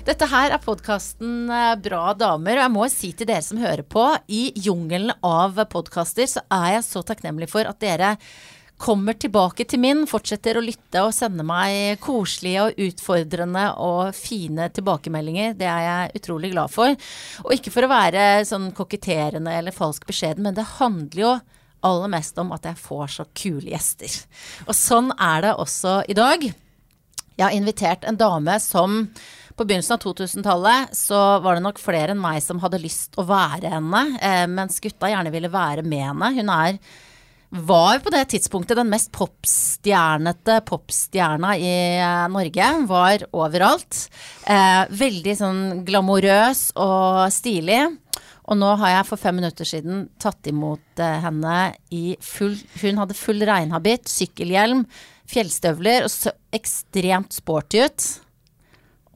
Dette her er podkasten Bra damer, og jeg må si til dere som hører på, i jungelen av podkaster så er jeg så takknemlig for at dere kommer tilbake til min, fortsetter å lytte og sende meg koselige og utfordrende og fine tilbakemeldinger. Det er jeg utrolig glad for. Og ikke for å være sånn koketterende eller falsk beskjeden, men det handler jo aller mest om at jeg får så kule gjester. Og sånn er det også i dag. Jeg har invitert en dame som på begynnelsen av 2000-tallet så var det nok flere enn meg som hadde lyst å være henne, eh, mens gutta gjerne ville være med henne. Hun er var på det tidspunktet den mest popstjernete popstjerna i eh, Norge. Var overalt. Eh, veldig sånn glamorøs og stilig. Og nå har jeg for fem minutter siden tatt imot eh, henne i full Hun hadde full regnhabit, sykkelhjelm, fjellstøvler og så ekstremt sporty ut.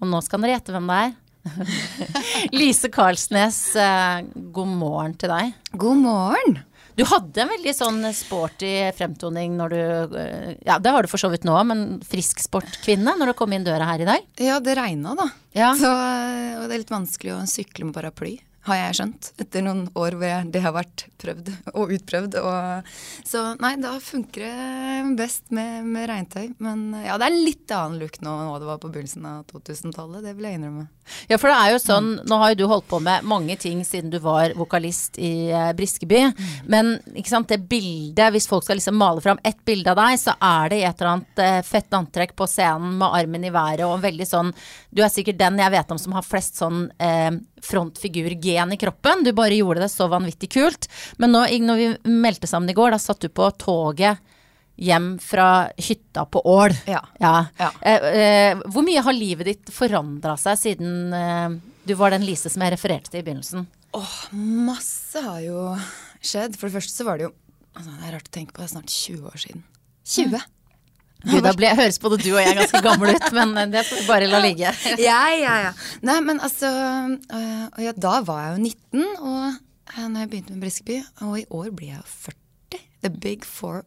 Og nå skal dere gjette hvem det er. Lise Karlsnes, eh, god morgen til deg. God morgen. Du hadde en veldig sånn sporty fremtoning når du eh, Ja, det har du for så vidt nå, men frisk sportkvinne når du kom inn døra her i dag? Ja, det regna, da. Ja. Så, eh, og det er litt vanskelig å sykle med paraply har jeg skjønt. Etter noen år hvor det har vært prøvd og utprøvd. Og, så nei, da funker det best med, med regntøy. Men ja, det er litt annen look nå enn det var på begynnelsen av 2000-tallet. Det vil jeg innrømme. Ja, for det er jo sånn, nå har jo du holdt på med mange ting siden du var vokalist i eh, Briskeby. Men ikke sant, det bildet, hvis folk skal liksom male fram ett bilde av deg, så er det i et eller annet eh, fett antrekk på scenen med armen i været og en veldig sånn Du er sikkert den jeg vet om som har flest sånn eh, frontfigurgen i kroppen. Du bare gjorde det så vanvittig kult. Men nå, når vi meldte sammen i går, da satt du på toget hjem fra hytta på Ål. Ja. Ja. Ja. Eh, eh, hvor mye har livet ditt forandra seg siden eh, du var den Lise som jeg refererte til i begynnelsen? Åh, masse har jo skjedd. For det første så var det jo altså, Det er rart å tenke på, det er snart 20 år siden. 20? Gud, da ble, høres både du og jeg ganske gamle ut, men eh, det får vi bare la ligge. ja, ja, ja. Nei, men altså øh, ja, Da var jeg jo 19 og, øh, når jeg begynte med Briskeby, og i år blir jeg jo 40. The big 4-0.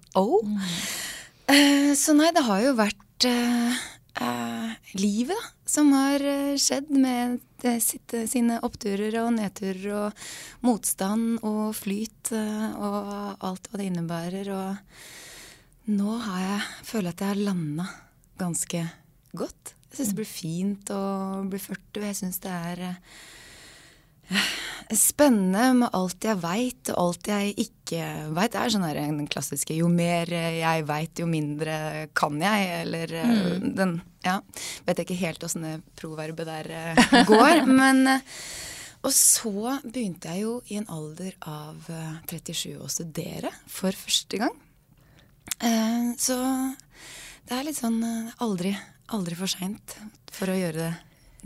Uh, så nei, det har jo vært uh, uh, livet, da, som har skjedd med sitt, sine oppturer og nedturer og motstand og flyt og alt hva det innebærer. Og nå har jeg, føler jeg at jeg har landa ganske godt. Jeg syns det blir fint å bli 40, og jeg syns det er spennende med alt jeg veit og alt jeg ikke veit. Det er sånn her den klassiske 'jo mer jeg veit, jo mindre kan jeg', eller mm. den Ja. Vet jeg ikke helt åssen det proverbet der eh, går. men eh, Og så begynte jeg jo i en alder av eh, 37 å studere for første gang. Eh, så det er litt sånn eh, aldri, aldri for seint for å gjøre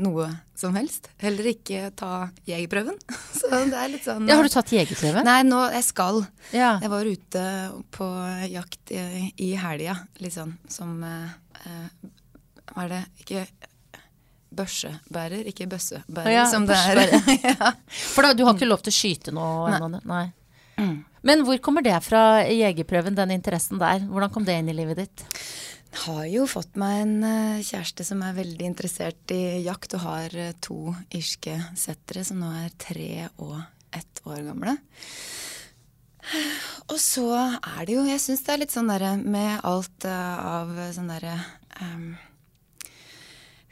noe som helst. Heller ikke ta jegerprøven. Så det er litt sånn Ja, har du tatt jegerprøven? Nei, nå jeg skal. Ja. Jeg var ute på jakt i, i helga, litt sånn som eh, eh, Hva er det Ikke børsebærer, ikke bøssebærer, Ja, som det er. ja. For da, du har ikke lov til å skyte noe ennå? Nei. Men hvor kommer det fra, jegerprøven, den interessen der? Hvordan kom det inn i livet ditt? Har jo fått meg en eh, kjæreste som er veldig interessert i jakt, og har eh, to irske settere som nå er tre og ett år gamle. Og så er det jo Jeg syns det er litt sånn derre med alt eh, av sånn derre um,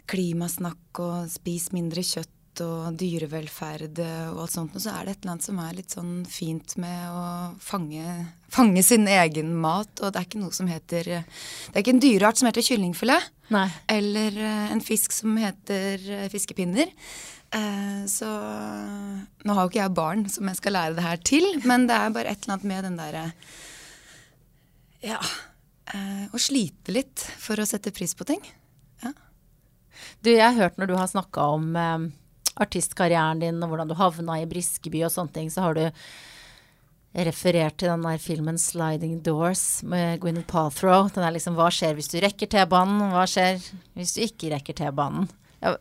klimasnakk og spis mindre kjøtt og dyrevelferd eh, og alt sånt, og så er det et eller annet som er litt sånn fint med å fange, fange sin egen mat. Og det er ikke noe som heter Det er ikke en dyreart som heter kyllingfilet. Nei. Eller eh, en fisk som heter eh, fiskepinner. Så Nå har jo ikke jeg barn som jeg skal lære det her til, men det er bare et eller annet med den derre Ja. Å slite litt for å sette pris på ting. Ja. Du, jeg har hørt når du har snakka om artistkarrieren din og hvordan du havna i Briskeby og sånne ting, så har du referert til den der filmen 'Sliding Doors' med Gwyneth Palthrow. Den er liksom 'Hva skjer hvis du rekker T-banen? Hva skjer hvis du ikke rekker T-banen?' Ja,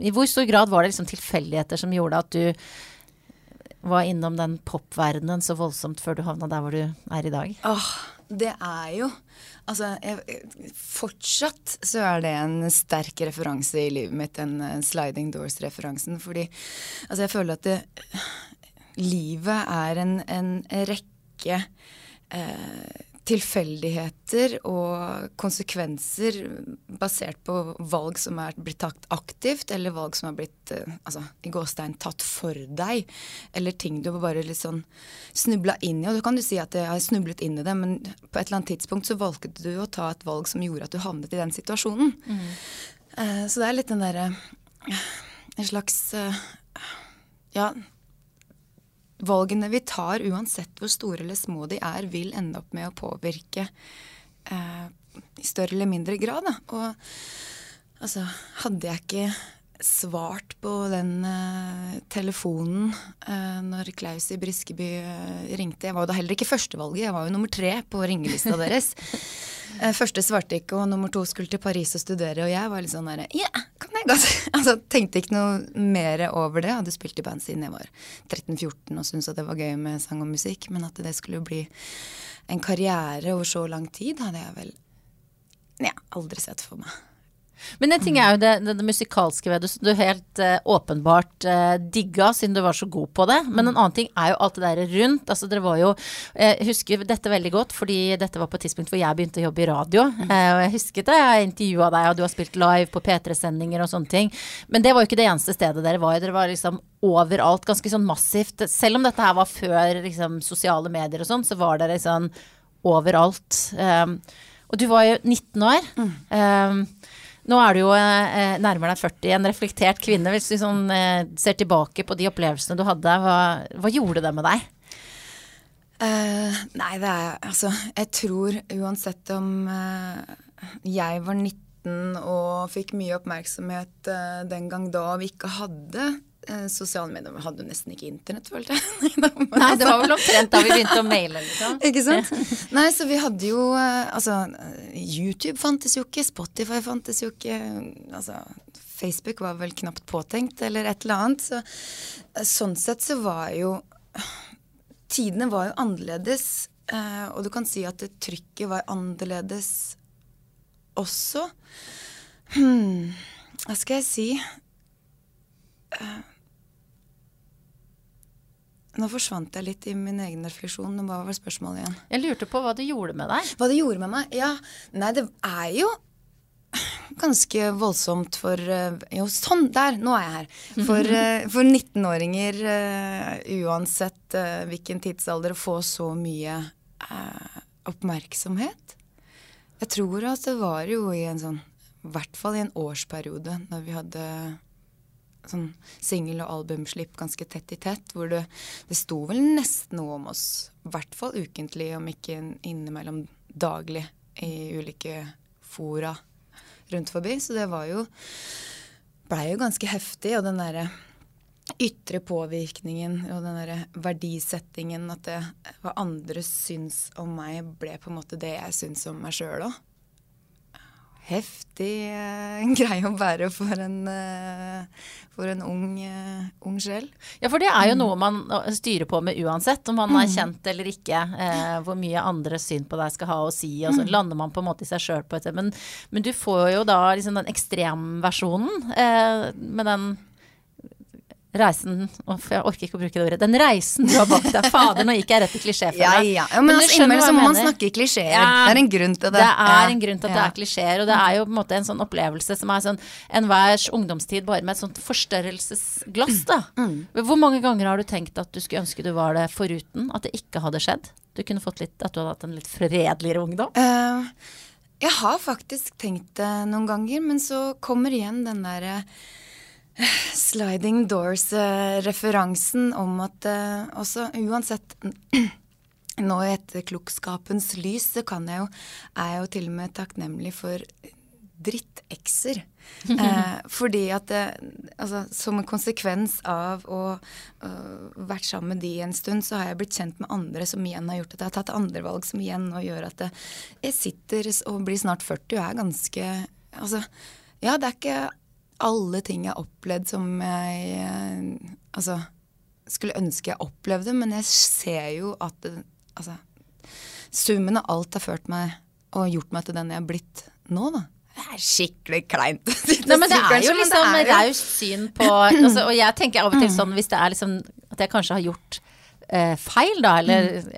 I hvor stor grad var det liksom tilfeldigheter som gjorde at du var innom den popverdenen så voldsomt før du havna der hvor du er i dag? Åh, det er jo Altså, jeg, fortsatt så er det en sterk referanse i livet mitt, den Sliding Doors-referansen. Fordi altså, jeg føler at det, livet er en, en rekke eh, tilfeldigheter og konsekvenser basert på valg som er blitt tatt aktivt, eller valg som er blitt eh, altså, i gåstein tatt for deg. Eller ting du bare litt sånn snubla inn i. Og da kan du si at jeg har snublet inn i det, men på et eller annet tidspunkt så valgte du å ta et valg som gjorde at du havnet i den situasjonen. Mm. Uh, så det er litt den derre En slags Ja valgene vi tar, uansett hvor store eller små de er, vil ende opp med å påvirke eh, i større eller mindre grad. Da. Og altså, hadde jeg ikke svart på den eh, telefonen eh, når Klaus i Briskeby uh, ringte. Jeg var jo da heller ikke førstevalget, jeg var jo nummer tre på ringelista deres. Første svarte ikke, og nummer to skulle til Paris og studere, og jeg var litt sånn derre Ja, yeah, kan jeg godt Altså tenkte ikke noe mer over det. Hadde spilt i band siden jeg var 13-14 og syntes at det var gøy med sang og musikk, men at det skulle bli en karriere over så lang tid, hadde jeg vel ja, aldri sett for meg. Men en ting er jo det, det, det musikalske ved det, som du helt uh, åpenbart uh, digga siden du var så god på det. Men en annen ting er jo alt det der rundt. Altså dere var jo Jeg husker dette veldig godt, fordi dette var på et tidspunkt hvor jeg begynte å jobbe i radio. Uh, og jeg husket det, jeg intervjua deg, og du har spilt live på P3-sendinger og sånne ting. Men det var jo ikke det eneste stedet dere var. Dere var liksom overalt, ganske sånn massivt. Selv om dette her var før liksom, sosiale medier og sånn, så var dere sånn overalt. Um, og du var jo 19 år. Mm. Um, nå er du jo eh, nærmere deg 40, en reflektert kvinne. Hvis du sånn, eh, ser tilbake på de opplevelsene du hadde, hva, hva gjorde det med deg? Uh, nei, det er altså Jeg tror uansett om uh, jeg var 19 og fikk mye oppmerksomhet uh, den gang da vi ikke hadde Eh, sosiale medier Vi hadde jo nesten ikke internett, følte jeg. Nei, det var vel omtrent da vi begynte å maile, liksom. ikke sant. Nei, så vi hadde jo eh, Altså, YouTube fantes jo ikke, Spotify fantes jo ikke. Altså, Facebook var vel knapt påtenkt, eller et eller annet. Så, eh, sånn sett så var jo Tidene var jo annerledes. Og du kan si at trykket var annerledes også. Hmm, hva skal jeg si? Nå forsvant jeg litt i min egen refleksjon. Hva var spørsmålet igjen? Jeg lurte på hva det gjorde med deg. Hva det gjorde med meg? Ja, nei, det er jo ganske voldsomt for eh, Jo, sånn! Der! Nå er jeg her. For, eh, for 19-åringer, uh, uansett hvilken tidsalder, å få så mye oppmerksomhet. Jeg tror at det var jo i en sånn I hvert fall i en årsperiode når vi hadde sånn singel- og albumslipp ganske tett i tett, hvor det, det sto vel nesten noe om oss, i hvert fall ukentlig, om ikke innimellom daglig, i ulike fora rundt forbi. Så det var jo blei jo ganske heftig, og den derre ytre påvirkningen og den der verdisettingen, at det hva andre syns om meg, ble på en måte det jeg syns om meg sjøl òg heftig uh, greie å bære for en, uh, for en ung, uh, ung, sjel. Ja, for det er jo mm. noe man styrer på med uansett, om man mm. er kjent eller ikke. hvor mye andres syn på deg skal ha å si, og så mm. lander man på en måte i seg sjøl på et men, men, du får jo da liksom den ekstremversjonen med den reisen Jeg orker ikke å bruke det ordet. Den reisen du har bak deg. Fader, nå gikk jeg rett i klisjéfella. Ja, ja. ja, men, men altså, innimellom så må man snakke klisjeer. Ja, det er en grunn til det. Det er en grunn til at det er klisjeer, og det er jo på en måte en sånn opplevelse som er sånn enhvers ungdomstid bare med et sånt forstørrelsesglass, da. Mm. Hvor mange ganger har du tenkt at du skulle ønske du var det foruten? At det ikke hadde skjedd? Du kunne fått litt, At du hadde hatt en litt fredeligere ungdom? Uh, jeg har faktisk tenkt det noen ganger, men så kommer igjen den derre uh, Sliding Doors-referansen om at uh, også uansett nå i etterklokskapens lys, så kan jeg jo, er jeg jo til og med takknemlig for drittekser. eh, fordi at det, altså, Som en konsekvens av å uh, vært sammen med de en stund, så har jeg blitt kjent med andre som igjen har gjort at jeg har tatt andre valg som igjen nå gjør at det, jeg sitter og blir snart 40 og er ganske Altså, ja, det er ikke alle ting jeg har opplevd som jeg eh, altså, skulle ønske jeg opplevde, men jeg ser jo at det, altså, summen av alt har ført meg og gjort meg til den jeg er blitt nå, da. Det er skikkelig kleint. å Nei, men det er jo liksom det raust syn på altså, Og jeg tenker av og til sånn hvis det er liksom At jeg kanskje har gjort eh, feil, da, eller mm.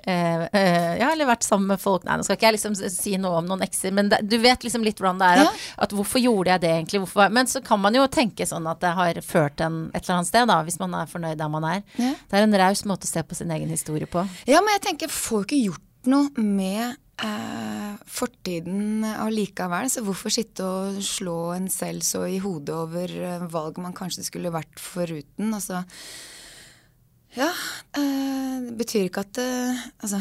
eh, Ja, eller vært sammen med folk Nei, nå skal ikke jeg liksom si noe om noen ekser, men det, du vet liksom litt hvordan det er. At, Ja. at hvorfor gjorde jeg det egentlig? Hvorfor, men så kan man jo tenke sånn at det har ført en et eller annet sted, da, hvis man er fornøyd der man er. Ja. Det er en raus måte å se på sin egen historie på. Ja, men jeg tenker, får ikke gjort noe med eh, fortiden allikevel. Så hvorfor sitte og slå en selv så i hodet over valget valg man kanskje skulle vært foruten? Altså Ja, eh, det betyr ikke at eh, Altså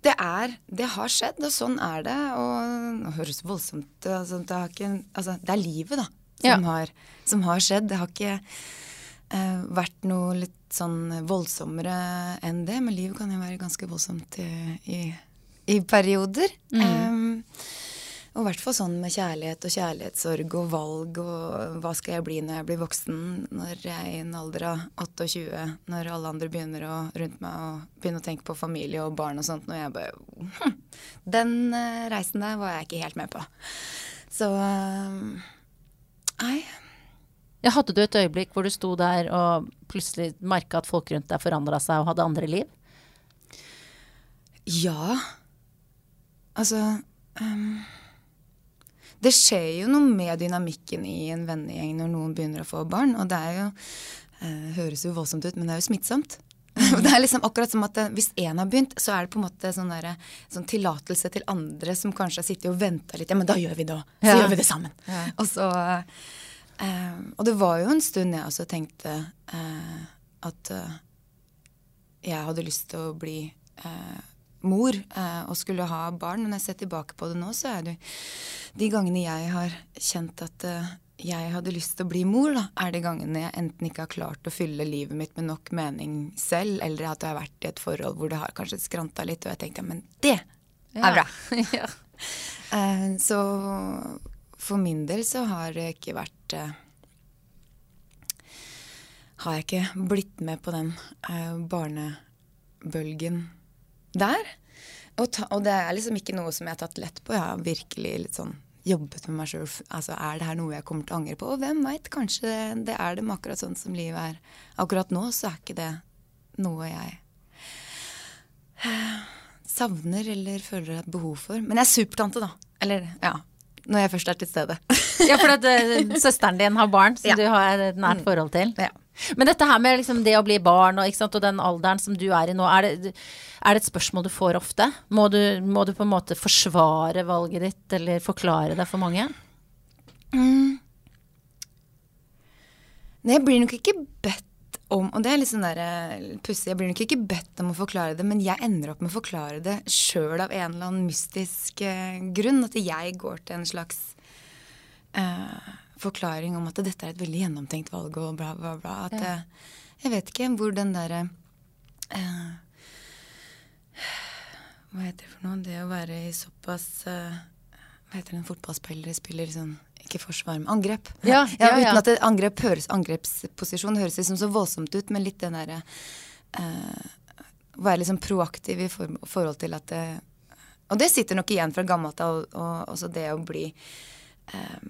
det er Det har skjedd, og sånn er det. Og nå høres voldsomt. Altså, det, har ikke, altså, det er livet, da, som, Ja. har, som har skjedd. Det har ikke eh, vært noe litt sånn voldsommere enn det. Men livet kan jo være ganske voldsomt i, i, i perioder. Em, og i hvert fall sånn med kjærlighet og kjærlighetssorg og valg og hva skal jeg bli når jeg blir voksen, når jeg er i en alder av 28, når alle andre begynner å rundt meg å begynne å tenke på familie og barn og sånt, når jeg bare hm, Den eh, reisen der var jeg ikke helt med på. Så Nei. Ja, hadde du et øyeblikk hvor du sto der og plutselig merka at folk rundt deg forandra seg og hadde andre liv? Ja. Altså ehm, Det skjer jo noe med dynamikken i en vennegjeng når noen begynner å få barn. Og det er jo eh, Høres jo voldsomt ut, men det er jo smittsomt. det er liksom akkurat som at eh, Hvis én har begynt, så er det på en måte sånn, der, sånn tillatelse til andre som kanskje har sittet og venta litt. Ja, men da gjør vi det òg. Så Ja. gjør vi det sammen. Ja. Og så eh, Og det var jo en stund jeg også tenkte eh, at eh, jeg hadde lyst til å bli eh, mor eh, og skulle ha barn. Men når jeg ser tilbake på det nå, så er det de gangene jeg har kjent at eh, jeg hadde lyst til å bli mor, da, er de gangene jeg enten ikke har klart å fylle livet mitt med nok mening selv, eller at jeg har vært i et forhold hvor det har kanskje skranta litt, og jeg tenkte ja, men det er bra. ja. Eh, så for min del så har det ikke vært eh, Har jeg ikke blitt med på den eh, barnebølgen der. Og, ta, og det er liksom ikke noe som jeg har tatt lett på. Jeg har virkelig litt sånn jobbet med meg sjøl. Altså, er det her noe jeg kommer til å angre på? Og hvem veit, kanskje det, er det med akkurat sånn som livet er. Akkurat nå så er ikke det noe jeg eh, savner eller føler et behov for. Men jeg er supertante, da. Eller ja. Når jeg først er til stede. Ja, for at eh, søsteren din har barn som Ja. du har et nært forhold til. ja. Men dette her med liksom det å bli barn og, sant, og den alderen som du er i nå, er det, er det et spørsmål du får ofte? Må du, må du på en måte forsvare valget ditt, eller forklare det for mange? Nei, jeg blir nok ikke bedt om Og det er litt sånn eh, pussig. Jeg blir nok ikke bedt om å forklare det, men jeg ender opp med å forklare det sjøl av en eller annen mystisk eh, grunn. At jeg går til en slags eh, forklaring om at dette er et veldig gjennomtenkt valg og bla, bla, bla. At Ja. jeg, jeg vet ikke hvor den derre uh, Hva heter det for noe? Det å være i såpass uh, Hva heter det en fotballspiller spiller sånn Ikke forsvar, men angrep. Ja, ja. Uten at det, angrep høres, angrepsposisjon høres liksom så voldsomt ut, men litt den derre uh, Være liksom proaktiv i form, forhold til at det Og det sitter nok igjen fra gammelt av, og også det å bli eh,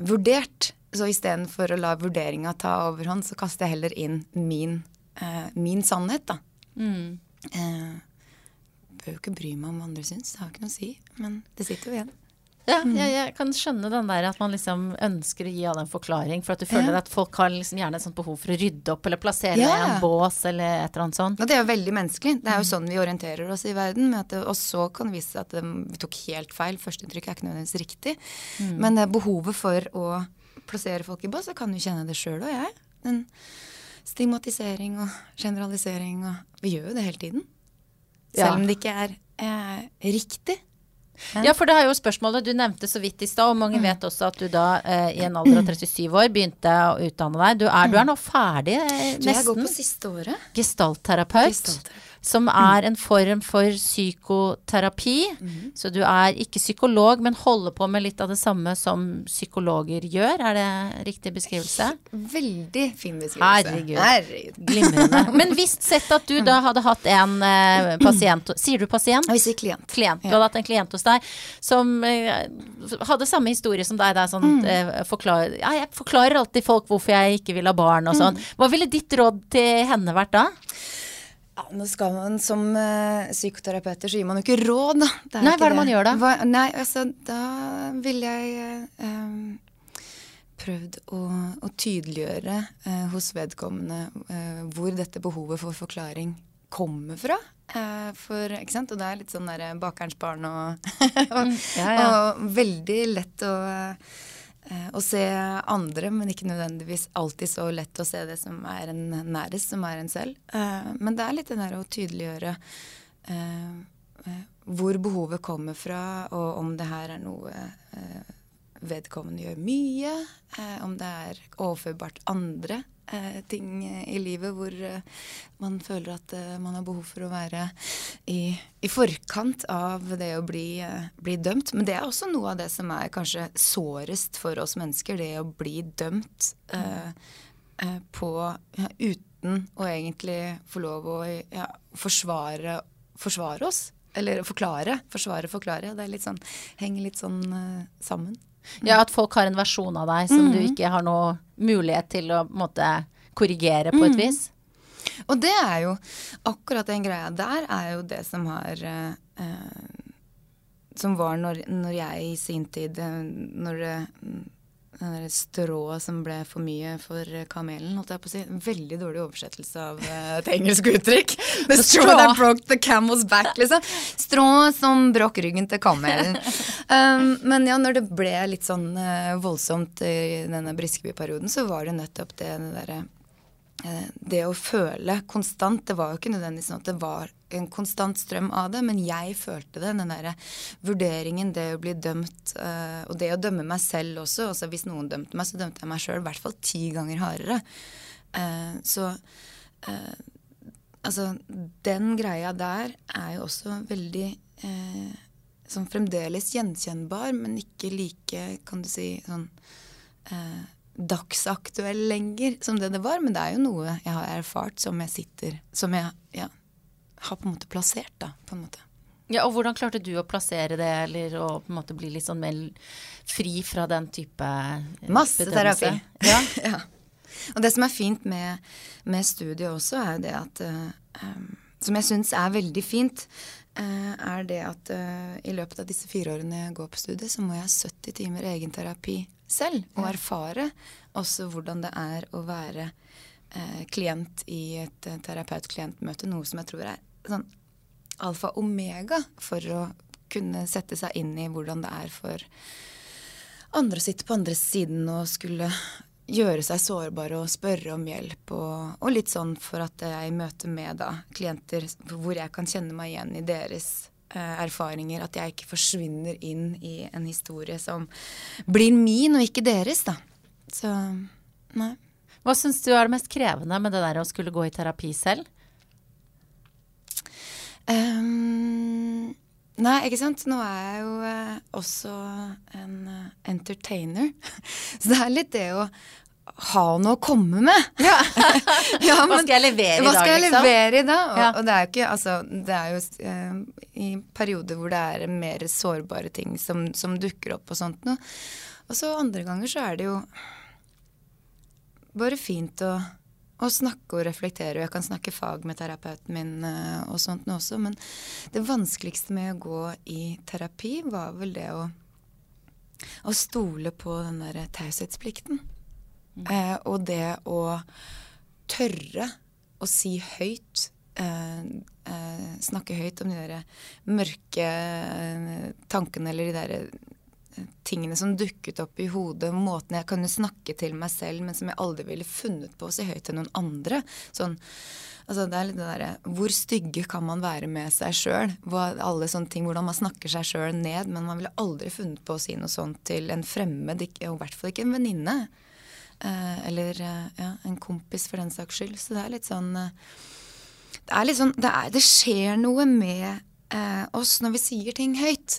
vurdert. Så istedenfor å la vurderinga ta overhånd, så kaster jeg heller inn min, eh, min sannhet, da. Mm. Eh, bør jo ikke bry meg om hva andre syns, det har ikke noe å si. Men det sitter jo igjen. Ja, jeg, jeg kan skjønne den der at man liksom ønsker å gi alle en forklaring, for at du føler Ja. at folk har liksom gjerne et sånt behov for å rydde opp eller plassere Ja. i en bås eller et eller annet sånt. Og det er jo veldig menneskelig. Det er jo sånn vi orienterer oss i verden. Det, og så kan det vise seg at vi tok helt feil. Førsteinntrykk er ikke nødvendigvis riktig. Men det behovet for å plassere folk i bås, jeg kan jo kjenne det sjøl og jeg. Den stigmatisering og generalisering og Vi gjør jo det hele tiden. Selv om det ikke er eh, riktig. Ja, for det er jo spørsmålet du nevnte så vidt i stad, og Mm. mange vet også at du da eh, i en alder av 37 år begynte å utdanne deg. Du er, du er nå ferdig, eh, Du, jeg går på siste året. Gestaltterapeut. Gestaltterapeut. Som er en form for psykoterapi. Så du er ikke psykolog, men holder på med litt av det samme som psykologer gjør. Er det riktig beskrivelse? Veldig fin beskrivelse. Herregud. Herregud. Glimrende. Men visst sett at du da hadde hatt en eh, pasient Sier du pasient? Jeg sier klient. klient. Du hadde hatt en klient hos deg som eh, hadde samme historie som deg. Der, sånn, eh, forklar, ja, jeg forklarer alltid folk hvorfor jeg ikke vil ha barn og sånn. Hva ville ditt råd til henne vært da? Ja, nå skal man Som uh, psykoterapeuter så gir man jo ikke råd, da. Nei, hva er det man gjør da? Hva, nei, altså da ville jeg eh, um, prøvd å, å tydeliggjøre uh, hos vedkommende eh, hvor dette behovet for forklaring kommer fra. Eh, for, ikke sant? Og det er litt sånn der bakerens barn og, og, Mm, ja, ja. og veldig lett å, eh, å se andre, men ikke nødvendigvis alltid så lett å se det som er en nærest, som er en selv. Eh, men det er litt det der å tydeliggjøre eh, eh, hvor behovet kommer fra, og om det her er noe eh, vedkommende gjør mye, eh, om det er overførbart andre eh, ting eh, i livet hvor eh, man føler at eh, man har behov for å være i, i forkant av det å bli, eh, bli dømt. Men det er også noe av det som er kanskje sårest for oss mennesker, det å bli dømt på ja, uten å egentlig få lov å ja, forsvare, forsvare oss. Eller forklare. Forsvare, forklare. Det litt sånn, henger litt sånn uh, sammen. Ja, at folk har en versjon av deg som du ikke har noe mulighet til å måte, korrigere på et vis. Og det er jo akkurat den greia. Der er jo det som har eh, eh, Som var når, når jeg i sin tid eh, Når det den der strået som ble for mye for kamelen, holdt jeg på å si. Veldig dårlig oversettelse av eh, et engelsk uttrykk. The straw that broke the camel's back, liksom. Strå som brakk ryggen til kamelen. Um, men ja, når det ble litt sånn uh, voldsomt i denne Briskeby-perioden, så var det nettopp det, det derre det å føle konstant Det var jo ikke nødvendigvis sånn at det var en konstant strøm av det, men jeg følte det. Den derre vurderingen, det å bli dømt, eh, og det å dømme meg selv også. Altså Hvis noen dømte meg, så dømte jeg meg sjøl i hvert fall ti ganger hardere. Eh, så eh, altså den greia der er jo også veldig Som sånn fremdeles gjenkjennbar, men ikke like, kan du si, sånn eh, dagsaktuell lenger som det det var. Men det er jo noe jeg har erfart som jeg sitter Som jeg ja, har på en måte plassert, da. På en måte. Ja, og hvordan klarte du å plassere det, eller å på en måte bli litt sånn mer fri fra den type Masse bedømmelse? terapi. Ja. ja. Og det som er fint med, med studiet også, er jo det at uh, um, Som jeg syns er veldig fint, uh, er det at uh, i løpet av disse fire årene jeg går på studiet, så må jeg ha 70 timer egenterapi selv. Og erfare også hvordan det er å være eh, klient i et eh, terapeut-klient-møte. Noe som jeg tror er sånn alfa omega for å kunne sette seg inn i hvordan det er for andre å sitte på andre siden og skulle gjøre seg sårbare og spørre om hjelp. Og, og litt sånn for at jeg i møte med da, klienter hvor jeg kan kjenne meg igjen i deres erfaringer. At jeg ikke forsvinner inn i en historie som blir min og ikke deres, da. Så nei. Hva syns du er det mest krevende med det der å skulle gå i terapi selv? Um, nei, ikke sant. Nå er jeg jo eh, også en eh, entertainer. Så det er litt det å ha noe å komme med. Ja. Hva skal jeg levere i dag, liksom? levere i dag? Og, Ja. og det er jo ikke Altså, det er jo eh, i perioder hvor det er mer sårbare ting som, som dukker opp og sånt noe. Og så andre ganger så er det jo bare fint å, å snakke og reflektere. Og jeg kan snakke fag med terapeuten min eh, og sånt nå også. Men det vanskeligste med å gå i terapi var vel det å, å stole på den der taushetsplikten. Eh, og det å tørre å si høyt eh, eh, Snakke høyt om de der mørke eh, tankene eller de der eh, tingene som dukket opp i hodet. Måten jeg kunne snakke til meg selv, men som jeg aldri ville funnet på å si høyt til noen andre. Sånn, altså det er litt det derre Hvor stygge kan man være med seg sjøl? Alle sånne ting, Hvordan man snakker seg sjøl ned. Men man ville aldri funnet på å si noe sånt til en fremmed, og i hvert fall ikke en venninne. Eh, eller eh, ja, en kompis, for den saks skyld. Så det er litt sånn eh, det er liksom det, er, det skjer noe med oss når vi sier ting høyt.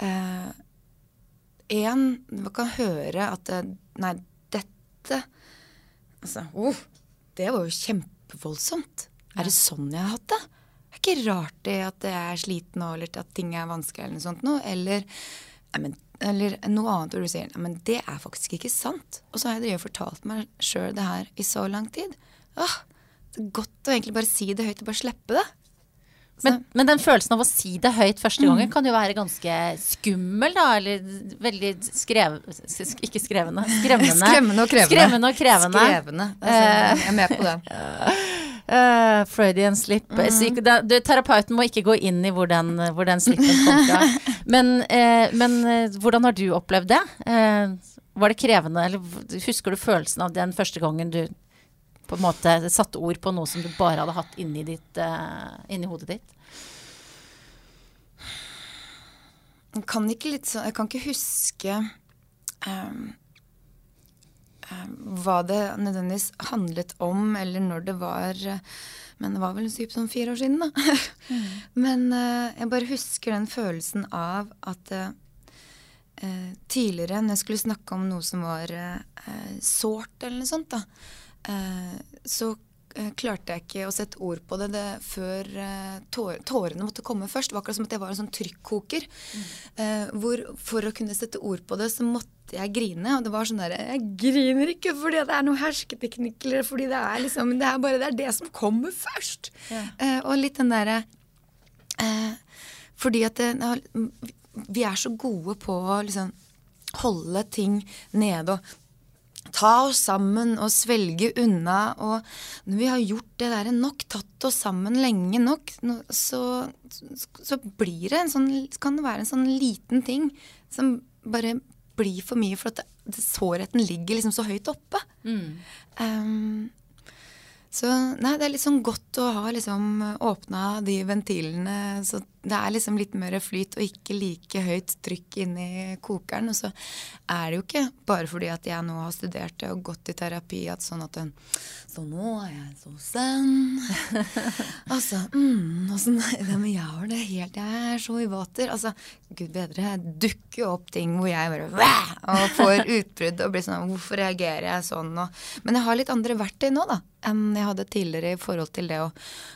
Eh, en man kan høre at Nei, dette Altså, oh, det var jo kjempevoldsomt. Er det sånn jeg har hatt det? Det er ikke rart det at jeg er sliten eller at ting er vanskelig, eller noe sånt noe. Eller, nei, men, eller noe annet hvor du sier men det er faktisk ikke sant. Og så har jeg drevet fortalt meg sjøl det her i så lang tid. Åh, det er godt å egentlig bare si det høyt og bare slippe det. Men, men den følelsen av å si det høyt første gangen kan jo være ganske skummel, da. Eller veldig skrev... sk- Ikke skrevende. Skremmende. Skremmende og krevende. Skremmende og krevende. Skrevende. Altså, jeg er med på den. Uh, Freudian slip. Mm. Så da- du, terapeuten må ikke gå inn i hvor den, hvor den slippen kom fra. Men, eh, men eh, hvordan har du opplevd det? Eh, var det krevende, eller husker du følelsen av den første gangen du på en måte satte ord på noe som du bare hadde hatt inni, ditt, eh, inni hodet ditt? Jeg kan ikke, litt så, jeg kan ikke huske um, um, hva det nødvendigvis handlet om, eller når det var eh, Men det var vel typ sånn fire år siden, da. Men uh, jeg bare husker den følelsen av at eh, tidligere, når jeg skulle snakke om noe som var eh, sårt eller noe sånt, da, så klarte jeg ikke å sette ord på det, det før eh, tårene måtte komme først. Det var akkurat som at jeg var en sånn trykkoker. Mm. hvor for å kunne sette ord på det, så måtte jeg grine. Og det var sånn derre Jeg griner ikke fordi det er noe hersketeknikk, eller fordi det er liksom Det er bare det, er det som kommer først. Eh, og litt den derre eh, Fordi at det, vi er så gode på å liksom holde ting nede og ta oss sammen og svelge unna. Og når vi har gjort det der nok, tatt oss sammen lenge nok, så, så blir det en sånn Kan det være en sånn liten ting som bare blir for mye, for at sårheten ligger liksom så høyt oppe. Um, så nei, det er liksom godt å ha liksom åpna de ventilene, så det er liksom litt mer flyt og ikke like høyt trykk inni kokeren. Og så er det jo ikke bare fordi at jeg nå har studert det og gått i terapi at sånn at den Så nå er jeg så zen. altså, mm, åssen ja, Men jeg har det helt Jeg er så i vater. Altså, gud bedre, jeg dukker opp ting hvor jeg bare Væ! og får utbrudd og blir sånn Hvorfor reagerer jeg sånn? Og, men jeg har litt andre verktøy nå, da enn jeg hadde tidligere i forhold til det å,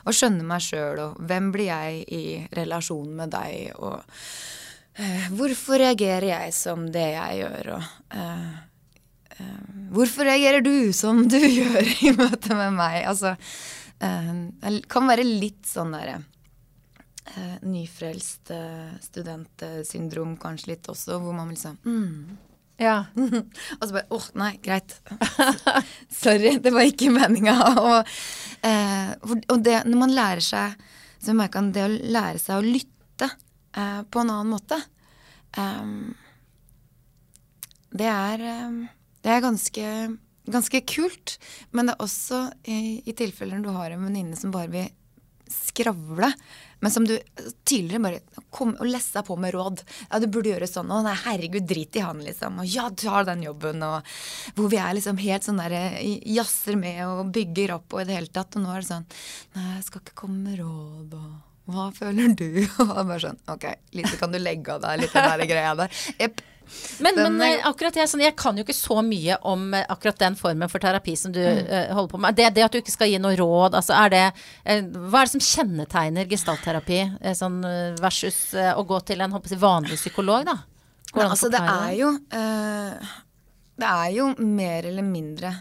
å skjønne meg sjøl, og hvem blir jeg i relasjon med deg, og uh, hvorfor reagerer jeg som det jeg gjør, og uh, hvorfor reagerer du som du gjør i møte med meg? Altså, det kan være litt sånn derre nyfrelst studentsyndrom kanskje litt også, hvor man liksom mm, Ja. og så bare åh, nei, greit. Sorry, det var ikke meninga. Og, eh, og det, når man lærer seg så merker han det å lære seg å lytte eh, på en annen måte um, Det er, um, det er ganske, ganske kult. Men det er også i, i tilfeller når du har en venninne som bare vil skravle, men som du tidligere bare kom og lessa på med råd. Ja, du burde gjøre sånn. og nei, herregud, drit i han, liksom. Og ja, du har den jobben. Og hvor vi er liksom helt sånn der eh, jazzer med og bygger opp og i det hele tatt. Og nå er det sånn Nei, jeg skal ikke komme med råd, og hva føler du? Og bare sånn Ok, litt kan du legge av deg litt den der greia der. Jepp. Men, Den men eh, akkurat jeg, sånn, jeg kan jo ikke så mye om eh, akkurat den formen for terapi som du Mm. uh, holder på med. Det, det at du ikke skal gi noe råd, altså er det uh, Hva er det som kjennetegner gestaltterapi uh, sånn, versus å gå til en håper vanlig psykolog, da? Går Men an å altså, det er jo Det er jo mer eller mindre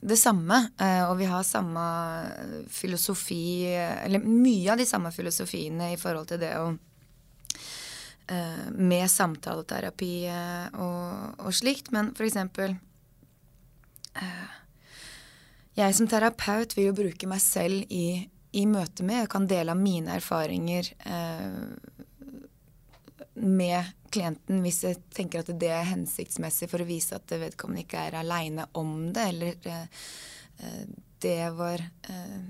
det samme. og vi har samme filosofi Eller mye av de samme filosofiene i forhold til det å Med samtaleterapi eh, og, og slikt. Men for eksempel eh, Jeg som terapeut vil jo bruke meg selv i, i møte med Jeg kan dele av mine erfaringer. Eh, med klienten hvis jeg tenker at det er hensiktsmessig for å vise at vedkommende ikke er aleine om det, eller eh, eh, det var eh,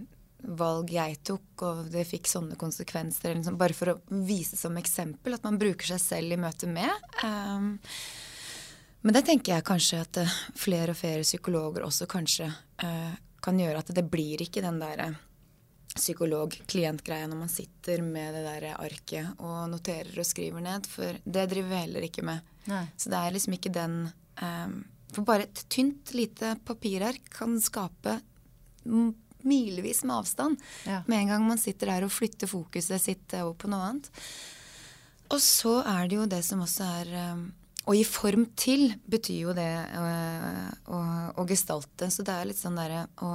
valg jeg tok, og det fikk sånne konsekvenser. Liksom, bare for å vise som eksempel at man bruker seg selv i møte med. Um, men det tenker jeg kanskje at uh, flere og flere psykologer også kanskje uh, kan gjøre at det blir ikke den derre psykolog-klient-greia når man sitter med det der arket og noterer og skriver ned, for det driver vi heller ikke med. Nei. Så det er liksom ikke den um, For bare et tynt, lite papirark kan skape milevis med avstand Ja. med en gang man sitter der og flytter fokuset sitt over på noe annet. Og så er det jo det som også er um, Å gi form til betyr jo det å, å, å gestalte. Så det er litt sånn derre å,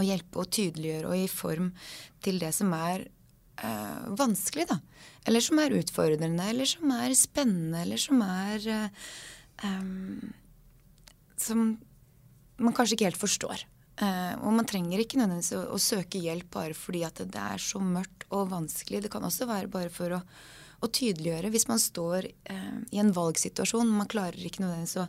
å hjelpe og tydeliggjøre og gi form til det som er øh, vanskelig, da. Eller som er utfordrende, eller som er spennende, eller som er øh, Som man kanskje ikke helt forstår. Eh, og man trenger ikke nødvendigvis å, å søke hjelp bare fordi at det, er så mørkt og vanskelig. Det kan også være bare for å, å tydeliggjøre. Hvis man står eh, i en valgsituasjon, man klarer ikke nødvendigvis å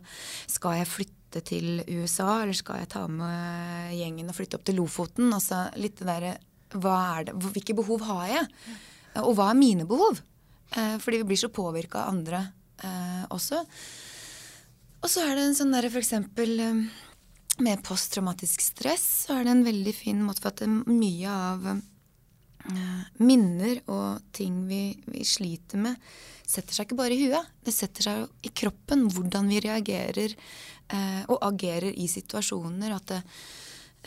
Skal jeg flytte til USA, eller skal jeg ta med gjengen og flytte opp til Lofoten? Altså litt det derre er Hvilke behov har jeg? Og hva er mine behov? Eh, fordi vi blir så påvirka av andre eh, også. Og så er det en sånn derre for eksempel eh, med posttraumatisk stress, så er det en veldig fin måte for at mye av eh, minner og ting vi, vi sliter med, setter seg ikke bare i huet. Det setter seg i kroppen. Hvordan vi reagerer eh, og agerer i situasjoner. Det,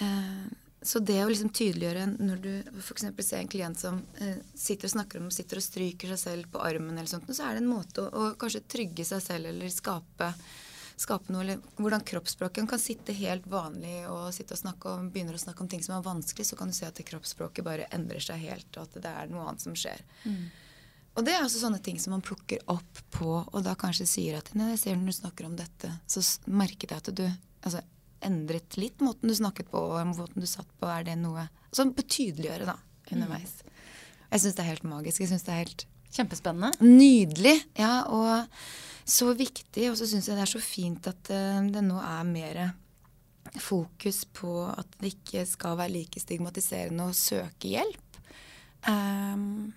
eh, så det å liksom tydeliggjøre når du f.eks. ser en klient som eh, sitter og snakker om sitter og stryker seg selv på armen, eller sånt, så er det en måte å, å kanskje trygge seg selv eller skape skape noe, eller hvordan kroppsspråket kan sitte helt vanlig og sitte og snakke om, begynner å snakke om ting som er vanskelig, så kan du se at det kroppsspråket bare endrer seg helt, og at det er noe annet som skjer. Og det er også sånne ting som man plukker opp på, og da kanskje sier at Nei, jeg ser når du snakker om dette, så merket jeg at du altså, endret litt måten du snakket på, og måten du satt på. Er det noe Sånn betydeliggjøre, da, underveis. Jeg syns det er helt magisk. Jeg syns det er helt Kjempespennende. Nydelig. Ja, og så viktig. Og så syns jeg det er så fint at eh, det nå er mer fokus på at det ikke skal være like stigmatiserende å søke hjelp. Um,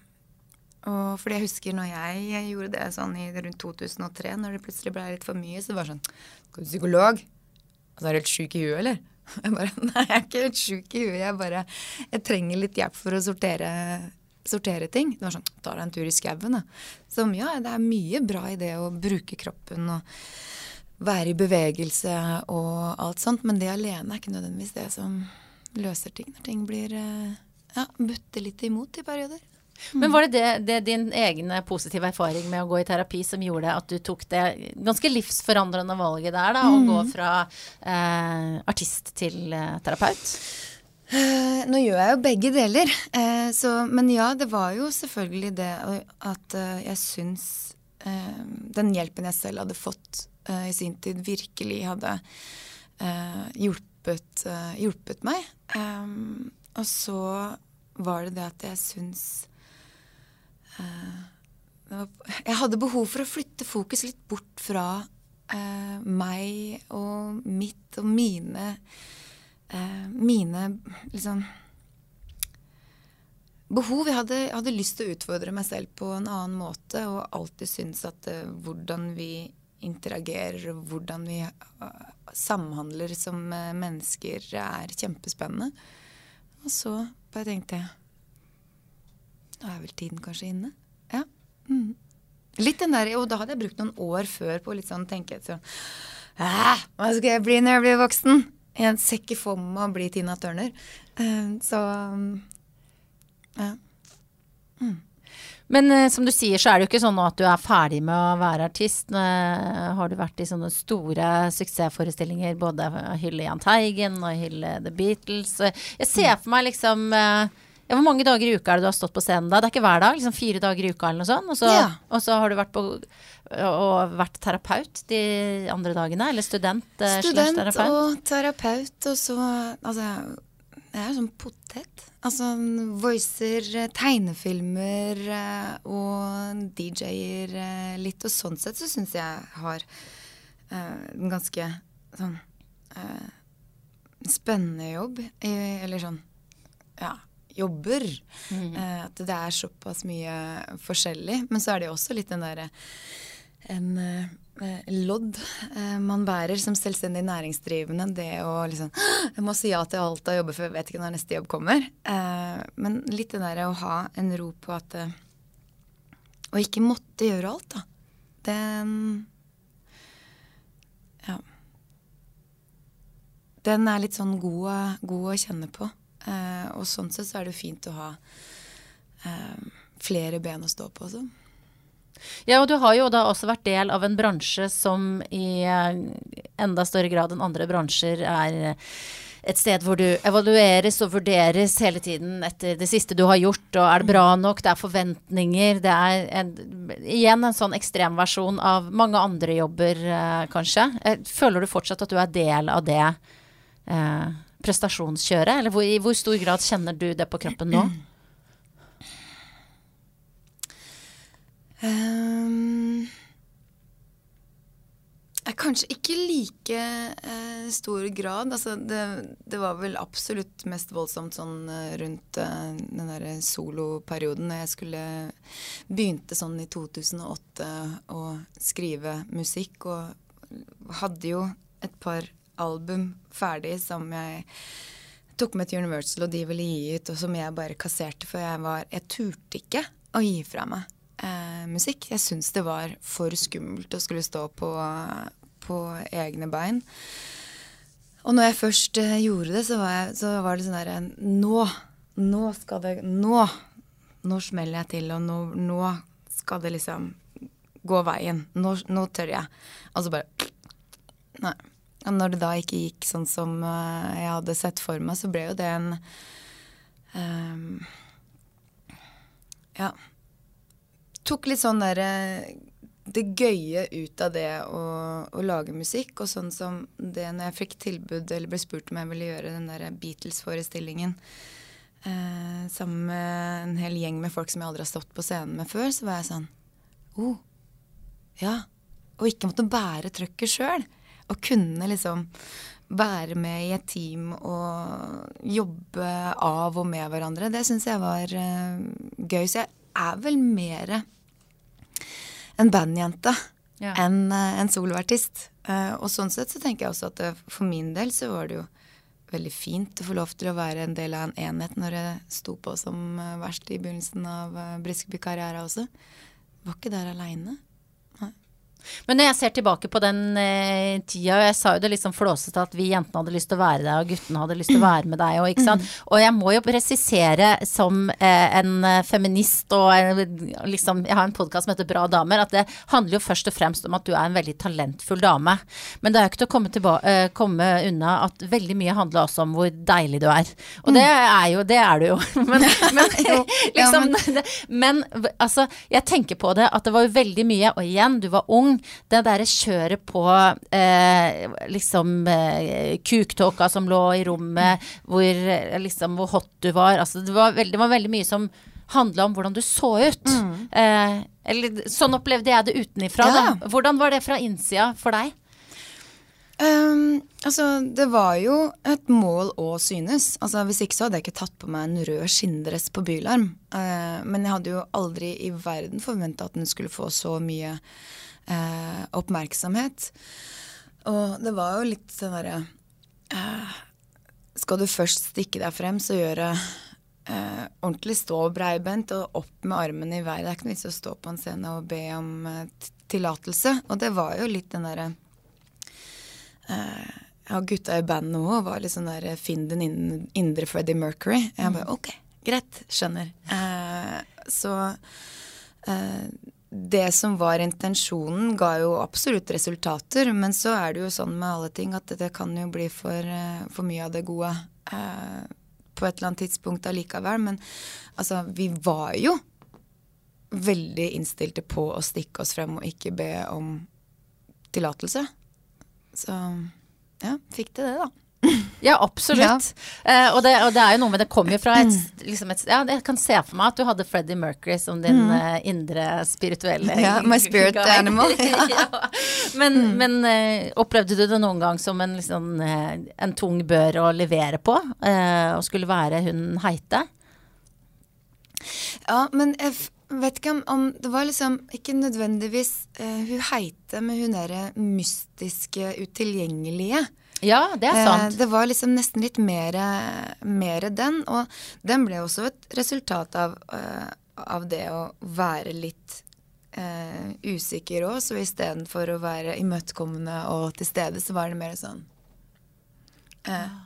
og fordi jeg husker når jeg, gjorde det sånn i rundt 2003, når det plutselig ble litt for mye, så var det sånn Skal du psykolog? Altså, er du helt sjuk i huet, eller? Jeg bare Nei, jeg er ikke helt sjuk i huet. Jeg bare Jeg trenger litt hjelp for å sortere sortere ting. Det var sånn, ta deg en tur i skauen, da. Så ja, det er mye bra i det å bruke kroppen og være i bevegelse og alt sånt, men det alene er ikke nødvendigvis det som løser ting når ting blir eh, ja, butter litt imot i perioder. Men var det, det, det din egen positive erfaring med å gå i terapi som gjorde at du tok det ganske livsforandrende valget der, da, å gå fra eh, artist til eh, terapeut? Eh, nå gjør jeg jo begge deler. Eh, så, men ja, det var jo selvfølgelig det at eh, jeg syns den hjelpen jeg selv hadde fått i sin tid, virkelig hadde hjulpet, hjulpet meg. Og så var det det at jeg syns Jeg hadde behov for å flytte fokus litt bort fra meg og mitt og mine mine liksom behov. Jeg hadde, hadde lyst til å utfordre meg selv på en annen måte og alltid syntes at eh, hvordan vi interagerer og hvordan vi uh, samhandler som uh, mennesker er kjempespennende. Og så bare tenkte jeg Nå er vel tiden kanskje inne? Ja. Mm. Litt den der, Og da hadde jeg brukt noen år før på å sånn tenke sånn Hva skal jeg bli når jeg blir voksen? Jeg ser ikke for meg å bli Tina Turner. Eh, så ja. Mm. Men eh, som du sier, så er det jo ikke sånn at du er ferdig med å være artist. Eh, har du vært i sånne store suksessforestillinger, både hylle Jahn Teigen og hylle The Beatles. Jeg ser for meg liksom ja, Hvor mange dager i uka er det du har stått på scenen da? Det er ikke hver dag? liksom Fire dager i uka eller noe sånt? Og så, Ja. og så har du vært på og vært terapeut de andre dagene? Eller student? eh, Student terapeut? og terapeut, og så Altså, jeg er sånn potet. Altså voicer eh, tegnefilmer eh, og DJ-er litt. Og sånn sett så syns jeg har en ganske sånn uh, spennende jobb. Eller sånn ja, jobber. Eh, at det er såpass mye forskjellig. Men så er det jo også litt den derre en eh, lodd eh, man bærer som selvstendig næringsdrivende. Det å liksom Jeg må si ja til alt av jobber, for jeg vet ikke når neste jobb kommer. Eh, men litt det derre å ha en ro på at eh, Å ikke måtte gjøre alt, da. Den Ja. Den er litt sånn god, god å kjenne på. Eh, og sånn sett så er det fint å ha eh, flere ben å stå på også. Ja, og du har jo da også vært del av en bransje som i eh, enda større grad enn andre bransjer er et sted hvor du evalueres og vurderes hele tiden etter det siste du har gjort, og er det bra nok, det er forventninger, det er en, igjen en sånn ekstremversjon av mange andre jobber, kanskje. Føler du fortsatt at du er del av det eh, prestasjonskjøret, eller hvor, i hvor stor grad kjenner du det på kroppen nå? Um, kanskje ikke like uh, stor grad. Altså, det, det var vel absolutt mest voldsomt sånn eh, rundt uh, den derre soloperioden når jeg skulle Begynte sånn i 2008 å skrive musikk, og hadde jo et par album ferdig som jeg tok med til Universal, og de ville gi ut, og som jeg bare kasserte, for jeg var Jeg turte ikke å gi fra meg eh, musikk. Jeg syns det var for skummelt å skulle stå på, på egne bein. Og når jeg først eh, gjorde det, så var, jeg, så var det sånn derre Nå! Nå skal det Nå! Nå smeller jeg til, og nå, nå skal det liksom gå veien. Nå, nå tør jeg. Og så bare Nei. Og når det da ikke gikk sånn som eh, jeg hadde sett for meg, så ble jo det en um, Ja. Tok litt sånn derre det gøye ut av det å, å lage musikk. Og sånn som det når jeg fikk tilbud eller ble spurt om jeg ville gjøre den der Beatles-forestillingen eh, sammen med en hel gjeng med folk som jeg aldri har stått på scenen med før, så var jeg sånn oh, ja. Og ikke måtte bære trøkket sjøl. Og kunne liksom være med i et team og jobbe av og med hverandre. Det syns jeg var uh, gøy. Så jeg er vel mer en bandjente Ja. enn uh, en soloartist. Uh, og sånn sett så tenker jeg også at for min del så var det jo veldig fint å få lov til å være en del av en enhet når jeg sto på som verst i begynnelsen av Briskeby-karriera også. Var ikke der aleine. Men når jeg ser tilbake på den eh, tida, og jeg sa jo det liksom flåsete at vi jentene hadde lyst til å være der, og guttene hadde lyst til å være med deg, og ikke sant. Og jeg må jo presisere som eh, en eh, feminist og eh, liksom Jeg har en podkast som heter Bra damer, at det handler jo først og fremst om at du er en veldig talentfull dame. Men det er jo ikke til å komme, tilba- eh, komme unna at veldig mye handler også om hvor deilig du er. Og det er jo Det er du jo. Men, men liksom men altså, jeg tenker på det at det var jo veldig mye, og igjen, du var ung. Det derre kjøret på eh, liksom eh, kuktåka som lå i rommet, hvor eh, liksom hvor hot du var. Altså, det var veldig, det var veldig mye som handla om hvordan du så ut. Eh, eller sånn opplevde jeg det utenifra. Ja. Da. Hvordan var det fra innsida for deg? Um, altså, det var jo et mål å synes. Altså, Hvis ikke så hadde jeg ikke tatt på meg en rød skinndress på Bylarm. Uh, men jeg hadde jo aldri i verden forventa at den skulle få så mye eh, oppmerksomhet. Og det var jo litt sånn derre eh, Skal du først stikke deg frem, så gjør det eh, ordentlig stå breibent og opp med armene i været. Det er ikke noe vits å stå på en scene og be om eh, tillatelse. Og det var jo litt den derre Eh, ja, gutta i bandet òg var litt sånn der Finn den indre Freddie Mercury. Jeg bare OK, greit, skjønner. Eh, så eh, det som var intensjonen, ga jo absolutt resultater. Men så er det jo sånn med alle ting at det kan jo bli for, eh, for mye av det gode eh, på et eller annet tidspunkt allikevel. Men altså, vi var jo veldig innstilte på å stikke oss frem og ikke be om tillatelse. Så ja, fikk til det, da. Ja, absolutt. Eh, og, det, og det er jo noe med Det kommer jo fra et, liksom et Ja, jeg kan se for meg at du hadde Freddie Mercury som din eh, indre spirituelle Ja, my spirit guy. animal, ja. ja. Men, men uh, opplevde du det noen gang som en, liksom, en tung bør å levere på? Å skulle være hun heite? Ja, men jeg, vet ikke om, om Det var liksom ikke nødvendigvis hun heite, men hun derre mystiske, utilgjengelige. Ja, det er sant. Eh, det var liksom nesten litt mer, mer den, og den ble også et resultat av, uh, av det å være litt uh, usikker òg. Så istedenfor å være imøtekommende og til stede, så var det mer sånn uh,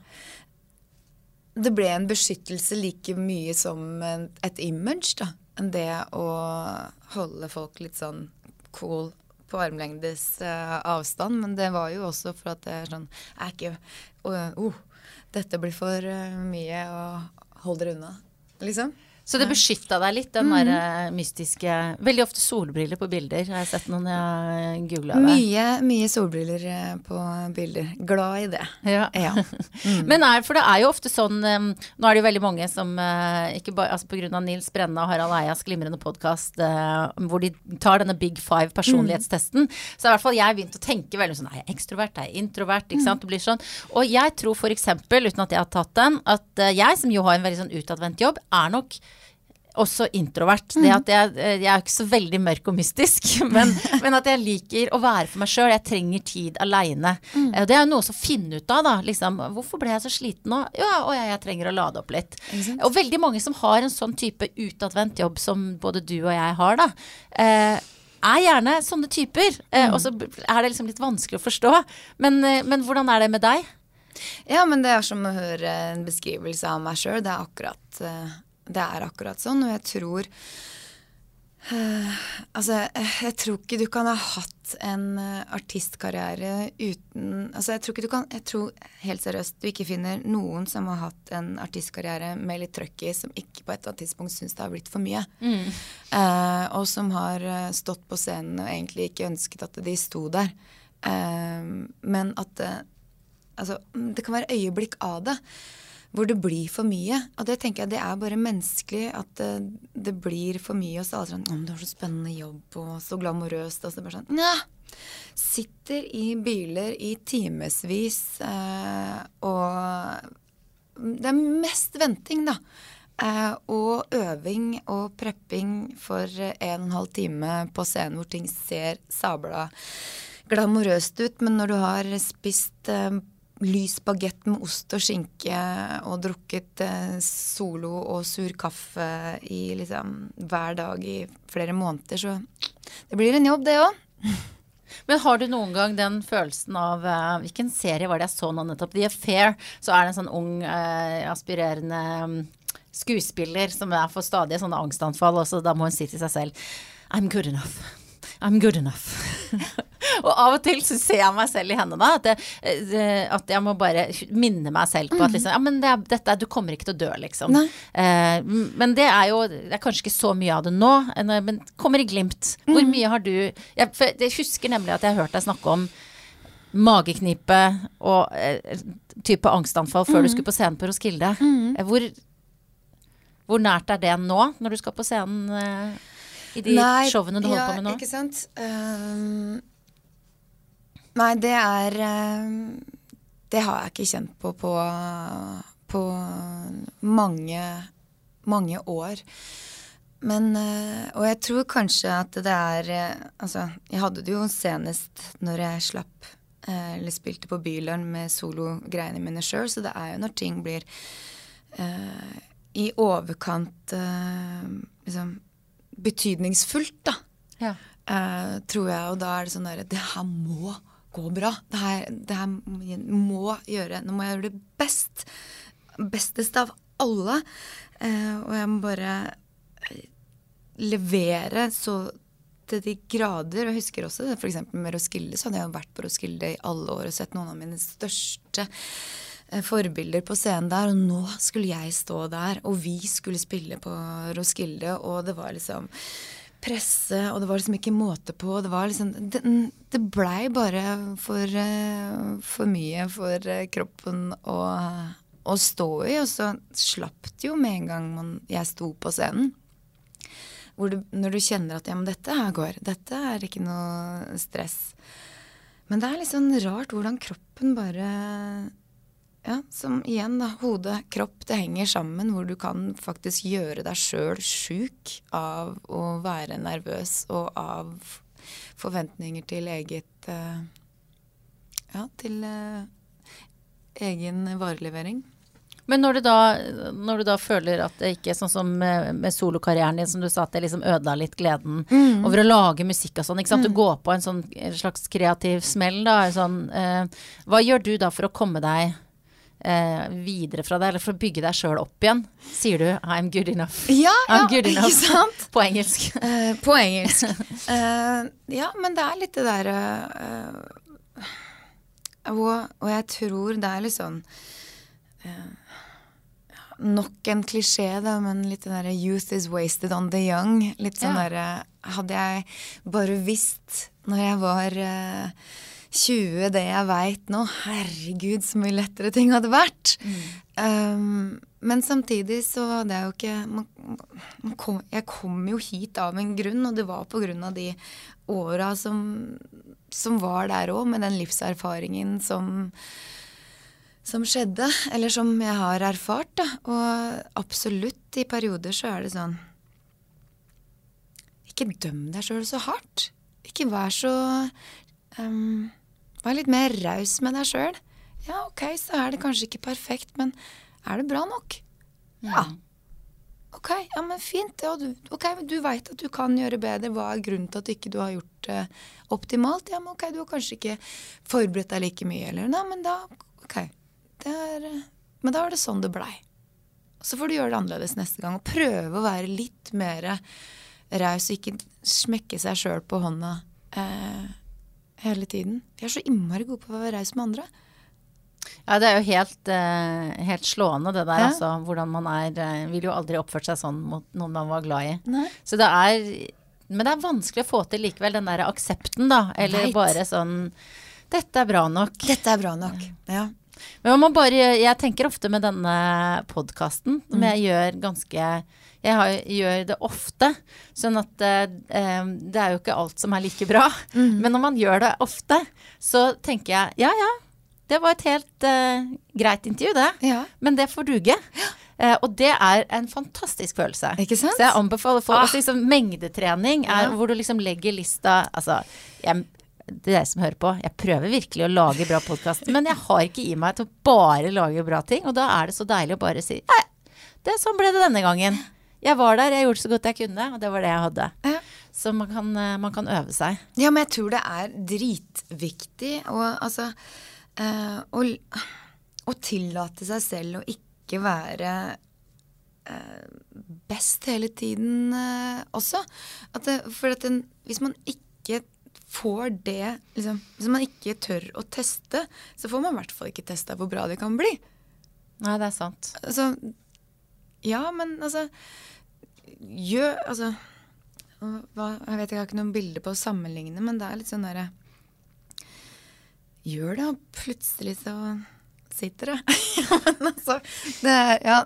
Det ble en beskyttelse like mye som et image, da enn det å holde folk litt sånn cool på armlengdes uh, avstand. Men det var jo også for at det er sånn Jeg er ikke uh, uh, Dette blir for uh, mye, og hold dere unna, liksom. Så det beskytta deg litt, den mm. der mystiske Veldig ofte solbriller på bilder. Jeg Har sett noen jeg googla det. Mye, mye solbriller eh, på bilder. Glad i det. Ja. ja. Mm. Men er, for det er jo ofte sånn Nå er det jo veldig mange som uh, ikke bare altså Pga. Nils Brenna og Harald Eias glimrende podkast hvor de tar denne big five personlighetstesten, mm. så i hvert fall jeg begynt å tenke veldig sånn Er jeg ekstrovert? Er jeg introvert? Ikke sant? Det blir sånn. Og jeg tror f.eks., uten at jeg har tatt den, at jeg som jo har en veldig sånn utadvendt jobb, er nok også introvert. Mm. Det at jeg, eh, jeg, er ikke så veldig mørk og mystisk, men, men at jeg liker å være for meg sjøl. Jeg trenger tid aleine. Mm. Eh, det er jo noe å finne ut av, da. Liksom, hvorfor ble jeg så sliten nå? Ja, og jeg, jeg trenger å lade opp litt. Og veldig mange som har en sånn type utadvendt jobb som både du og jeg har, da. Eh, er gjerne sånne typer. Eh, mm. og så er det liksom litt vanskelig å forstå. Men, men hvordan er det med deg? Ja, men det er som å høre en beskrivelse av meg sjøl. Det er akkurat uh det er akkurat sånn, og jeg tror uh, Altså, jeg tror ikke du kan ha hatt en uh, artistkarriere uten Altså, jeg tror ikke du kan Jeg tror helt seriøst du ikke finner noen som har hatt en artistkarriere med litt trøkk i, som ikke på et eller annet tidspunkt syns det har blitt for mye. Mm. Uh, og som har stått på scenen og egentlig ikke ønsket at de sto der. men at Altså, det kan være øyeblikk av det hvor det blir for mye. Og det tenker jeg det er bare menneskelig at det, det blir for mye. Og så er det sånn 'Å, du har så spennende jobb, og så glamorøst.' Og så bare sånn Nja. Sitter i biler i timevis, eh, og det er mest venting, da. Eh, og øving og prepping for en og en halv time på scenen hvor ting ser sabla glamorøst ut. Men når du har spist eh, lys bagett med ost og skinke og drukket eh, Solo og sur kaffe i liksom hver dag i flere måneder, så det blir en jobb, det òg. Men har du noen gang den følelsen av uh, Hvilken serie var det jeg så nå nettopp? The Affair. Så er det en sånn ung, uh, aspirerende um, skuespiller som er for stadig sånne angstanfall, og så da må hun si til seg selv I'm good enough. I'm good enough. og av og til så ser jeg meg selv i hendene. At, jeg, eh, at jeg må bare minne meg selv på at mhm. liksom, ja, men det er, dette, du kommer ikke til å dø, liksom. Eh, men det er jo Det er kanskje ikke så mye av det nå, men kommer i glimt. Hvor mhm. mye har du jeg, jeg husker nemlig at jeg har hørt deg snakke om mageknipe og eh, type angstanfall før mm. du mhm. skulle på scenen på Roskilde. Mm. Hvor, hvor, nært er det nå, når du skal på scenen? Eh, i de nei, showene du holder ja, på med nå? Ikke sant. Um, nei, det er um, Det har jeg ikke kjent på på, på mange, mange år. Men uh, Og jeg tror kanskje at det er uh, Altså, jeg hadde det jo senest når jeg slapp eller spilte på Bylarm med sologreiene mine sjøl, så det er jo når ting blir i overkant liksom betydningsfullt, da. Ja. Eh, tror jeg. Og da er det sånn derre Det her må gå bra. Det her, det her må gjøre Nå må jeg gjøre det best. Bestest av alle. Eh, og jeg må bare eh, levere så til de grader. Jeg husker også det f.eks. med Roskilde. Så hadde jeg vært på Roskilde i alle år og sett noen av mine største forbilder på scenen der, og nå skulle jeg stå der, og vi skulle spille på Roskilde, og det var liksom presse, og det var liksom ikke måte på. Det var liksom Det, det blei bare for, uh, for mye for uh, kroppen å, å, stå i, og så slapp det jo med en gang man, jeg sto på scenen. Du, når du kjenner at ja, men dette her går, dette er ikke noe stress. Men det er sånn rart hvordan kroppen bare ja, som igjen, da, hode, kropp, det henger sammen, hvor du kan faktisk gjøre deg sjøl sjuk av å være nervøs og av forventninger til eget eh, Ja, til eh, egen varelevering. Men når du, da, når du da føler at det ikke sånn som med, med solokarrieren din, som du sa, at det liksom ødela litt gleden over å lage musikk og sånn, ikke sant. Du går på en sånn en slags kreativ smell, da. Sånn, eh, hva gjør du da for å komme deg eh, videre fra det, eller for å bygge deg sjøl opp igjen? Sier du 'I'm good enough'? Ja, ja good enough. ikke sant? På engelsk. Uh, på engelsk. Uh, ja, men det er litt det derre og, og jeg tror det er litt sånn eh, Nok en klisjé, da, men litt den derre 'youth is wasted on the young'. Litt sånn Ja. derre Hadde jeg bare visst når jeg var eh, 20 det jeg veit nå, herregud, så mye lettere ting hadde vært. Um, men samtidig så hadde jeg jo ikke man, man kom, Jeg kom jo hit av en grunn, og det var på grunn av de åra som, som var der òg, med den livserfaringen som som skjedde, eller som jeg har erfart, da. Og absolutt, i perioder så er det sånn Ikke døm deg sjøl så hardt. Ikke vær så um, Vær litt mer raus med deg sjøl. Ja, ok, så er det kanskje ikke perfekt, men er det bra nok? Ja. Ok, ja, men fint. Ja, du, ok, du veit at du kan gjøre bedre. Hva er grunnen til at ikke du har gjort det optimalt? Ja, men ok, du har kanskje ikke forberedt deg like mye, eller Nei, men da Ok. Det er, eh, men da var det sånn det blei. Så får du gjøre det annerledes neste gang. Og prøve å være litt mer raus og ikke smekke seg sjøl på hånda eh, hele tiden. Vi er så innmari gode på å være raus med andre. Ja, det er jo helt, uh, helt slående det der, Ja. altså. Hvordan man er uh, Ville jo aldri oppført seg sånn mot noen man var glad i. Nei. Så det er Men det er vanskelig å få til likevel den der aksepten, da. Eller Vet. bare sånn Dette er bra nok. Dette er bra nok. Ja. Men man må bare Jeg tenker ofte med denne podkasten, som Mm. jeg gjør ganske jeg har, gjør det ofte, sånn at eh, eh, det er jo ikke alt som er like bra. Mm. Men når man gjør det ofte, så tenker jeg ja ja, det var et helt eh, greit intervju, det. Ja. Men det får duge. Eh, og det er en fantastisk følelse. Ikke sant? Så jeg anbefaler folk Ah. at liksom, Mengdetrening er Ja. hvor du liksom legger lista Altså, jeg, det er dere som hører på, jeg prøver virkelig å lage bra podkast, men jeg har ikke i meg til å bare lage bra ting. Og da er det så deilig å bare si Nei, det sånn ble det denne gangen. Jeg var der, jeg gjorde så godt jeg kunne, og det var det jeg hadde. Ja. Så man kan, eh, man kan øve seg. Ja, men jeg tror det er dritviktig å altså eh, å, å tillate seg selv å ikke være eh, best hele tiden eh, også. At det, for at den, hvis man ikke får det liksom, Hvis man ikke tør å teste, så får man i hvert fall ikke testa hvor bra det kan bli. Nei, det er sant. Altså Ja, men altså Gjør Altså hva, Jeg vet jeg har ikke noen bilder på å sammenligne, men det er litt sånn derre Gjør det, og plutselig så sitter det. altså det, Ja.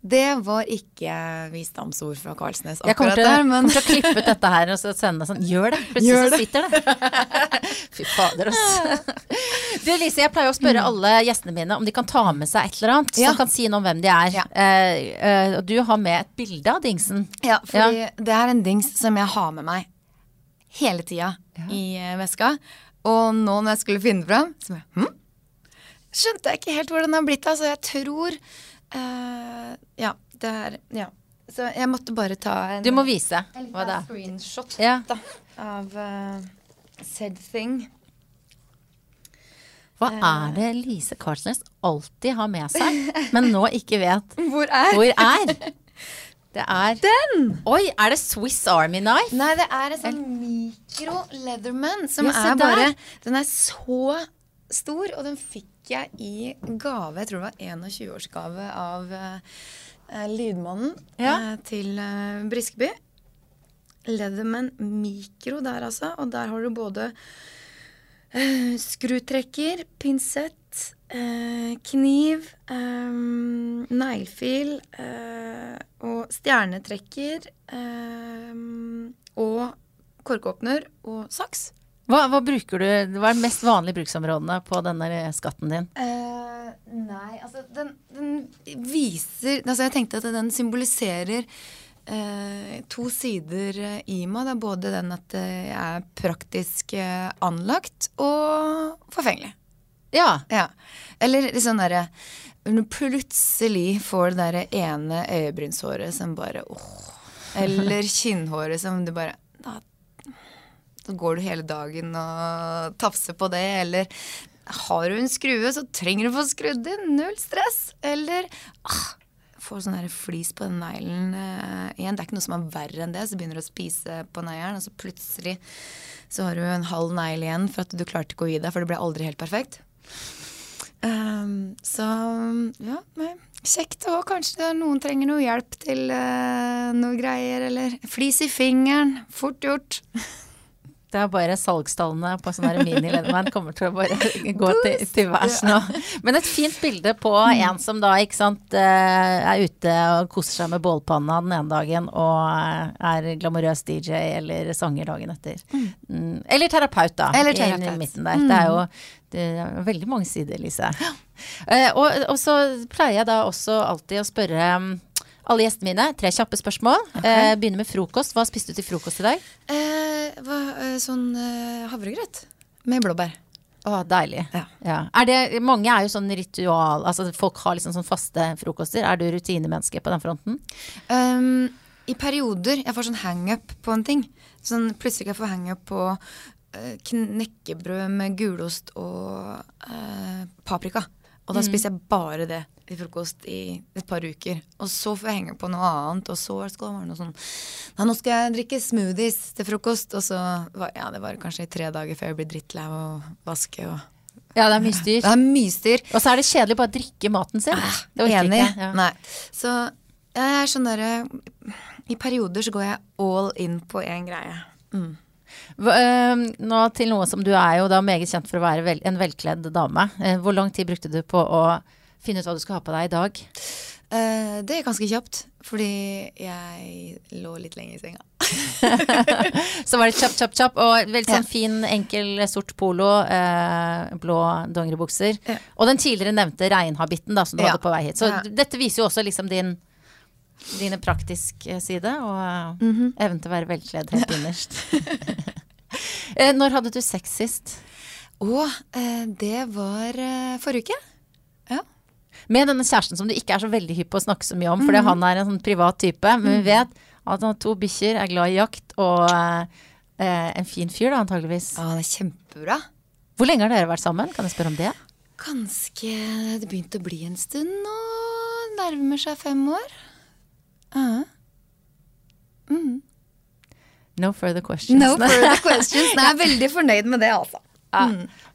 Det var ikke visdomsord fra Karlsnes, Jeg akkurat til, der, men kommer til å klippe ut dette her og sende sånn Gjør det! Plutselig Gjør så sitter det. Fy fader, altså. Du Lise, jeg pleier å spørre alle gjestene mine om de kan ta med seg et eller annet Mm. Ja. som kan si noe om hvem de er. Ja. Eh, eh, og du har med et bilde av dingsen. Ja, fordi det er en dings som jeg har med meg hele tida i eh, veska. Og nå når jeg skulle finne fram, så jeg, hm? Skjønte jeg ikke helt hvordan den har blitt av. Så jeg tror uh, Ja, det er Ja. Så jeg måtte bare ta en, Du må vise en hva det er. screenshot Ja. da, av uh, said thing. Hva er det Lise Karlsnes alltid har med seg, men nå ikke vet Hvor er hvor er? Det er Den! Oi, er det Swiss Army Knife? Nei, det er en sånn mikro Leatherman som Ja, er bare Den er så stor, og den fikk jeg i gave. Jeg tror det var 21-årsgave av eh, Lydmannen Ja. eh, til eh, Briskeby. Leatherman mikro der, altså. Og der har du både eh, skrutrekker, pinsett, eh, kniv, eh, neglefil og stjernetrekker. Og korkåpner og saks. Hva, hva bruker du Hva er de mest vanlige bruksområdene på denne skatten din? Uh, Nei, altså den, den viser Altså jeg tenkte at den symboliserer eh, to sider eh, i meg. Det er både den at jeg er praktisk eh, anlagt og forfengelig. Ja. Ja. Eller liksom sånn derre Når du plutselig får det derre ene øyebrynshåret som bare åh. Eller kinnhåret som du bare da, Så går du hele dagen og tafser på det, eller har du en skrue, så trenger du å få skrudd inn. Null stress. Eller ah, får sånn flis på den neglen eh, igjen. Det er ikke noe som er verre enn det. Så begynner du å spise på neglen, og så plutselig så har du en halv negl igjen for at du klarte ikke å gi deg, for det ble aldri helt perfekt. Um, så ja, nei. kjekt. Og kanskje noen trenger noe hjelp til uh, noe greier, eller flis i fingeren. Fort gjort. Det er bare salgstallene på sånn her mini-Leatherman kommer til å bare gå til, til værs nå. Men et fint bilde på en som da ikke sant, eh, er ute og koser seg med bålpanna den ene dagen og eh, er glamorøs DJ eller sanger dagen etter. Mm. Eller terapeut, da. Eller terapeut. I midten der. Det er jo det er veldig mange sider, Lise. Eh, og, og så pleier jeg da også alltid å spørre mm, alle gjestene mine tre kjappe spørsmål. Eh, begynner med frokost. Hva spiste du til frokost i dag? Eh, hva, eh, sånn eh, havregrøt med blåbær. Å, deilig. Ja. Er det, mange er jo sånn ritual Altså folk har liksom sånn faste frokoster. Er du rutinemenneske på den fronten? Um, I perioder jeg får sånn hangup på en ting. Sånn Plutselig kan jeg få hangup på knekkebrød med gulost og uh, paprika. Og da spiser jeg bare det til frokost i et par uker. Og så får jeg henge på noe annet, og så skal det være noe sånn Nei, nå skal jeg drikke smoothies til frokost. Og så var, Ja, det var kanskje i tre dager før jeg blir drittlei av å vaske og Ja, det er mye styr. Det er mye styr. Og så er det kjedelig bare å drikke maten sin. Det orker Enig. ikke. Ja. Nei. Så jeg er sånn derre I perioder så går jeg all in på én greie. Mm. Hva, eh, nå til noe som du er jo da meget kjent for å være vel, en velkledd dame. Eh, hvor lang tid brukte du på å finne ut hva du skal ha på deg i dag? Uh, det er ganske kjapt, fordi jeg lå litt lenge i senga. Så var det kjapp, kjapp, kjapp. Og veldig sånn Ja. fin, enkel sort polo, uh, blå dongeribukser. Ja. Og den tidligere nevnte regnhabitten da, som du Ja. hadde på vei hit. Så dette viser jo også liksom din dine praktiske side, og mm -hmm. evnen til å være velkledd helt innerst. uh, Når hadde du sex sist? Eh, det var forrige uke. Ja. Med denne kjæresten som du ikke er så veldig hypp på å snakke så mye om, Mhm. fordi han er en sånn privat type. Men vi vet at han har to bikkjer, er glad i jakt og eh, en fin fyr, da antageligvis. Ja, det er kjempebra. Hvor lenge har dere vært sammen? Kan jeg spørre om det? Ganske Det begynte å bli en stund nå. Nærmer seg fem år. Ja. No further questions. No further questions. Nei, jeg er veldig fornøyd med det, altså. Ja.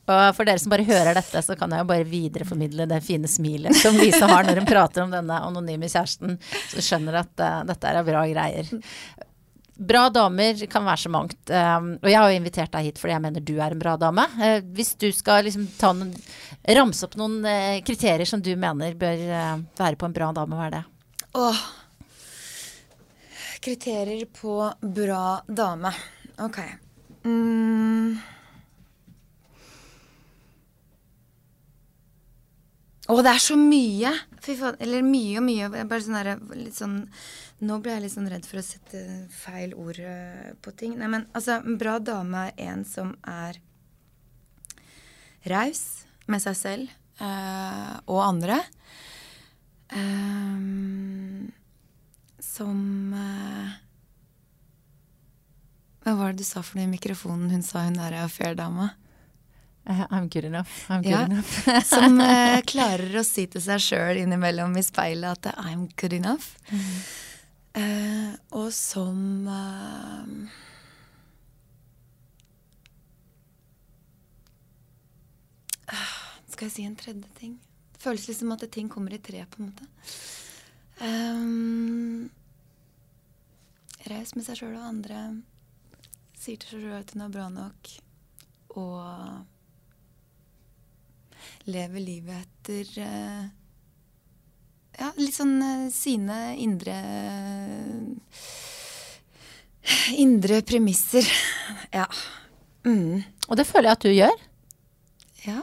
Og for dere som bare hører dette, så kan jeg jo bare videreformidle det fine smilet som Lise har når hun prater om denne anonyme kjæresten. Så skjønner at uh, dette er bra greier. Bra damer kan være så mangt. Um, og jeg har jo invitert deg hit fordi jeg mener du er en bra dame. Uh, hvis du skal liksom ta noen, ramse opp noen uh, kriterier som du mener bør være på en bra dame, hva er det? Åh. Kriterier på bra dame. Ok. Mm. Å, det er så mye! Fy faen. Eller mye og mye. Bare sånn der, litt sånn Nå ble jeg litt sånn redd for å sette feil ord eh, på ting. Nei, men altså, en bra dame er en som er raus med seg selv uh, og andre. Ehm, som uh, Hva var det du sa for noe i mikrofonen? Hun sa hun er affair-dama. Eh, I'm good enough. I'm good Ja. enough. Som uh, klarer å si til seg sjøl innimellom i speilet at I'm good enough. Eh, og som eh, ah, Skal jeg si en tredje ting? Det føles liksom at ting kommer i tre, på en måte. Um, Raus med seg sjøl og andre. Sier til seg sjøl at hun er bra nok. Og lever livet etter eh, Ja, litt sånn eh, sine indre Indre premisser. Ja. Mm. Og det føler jeg at du gjør. Ja.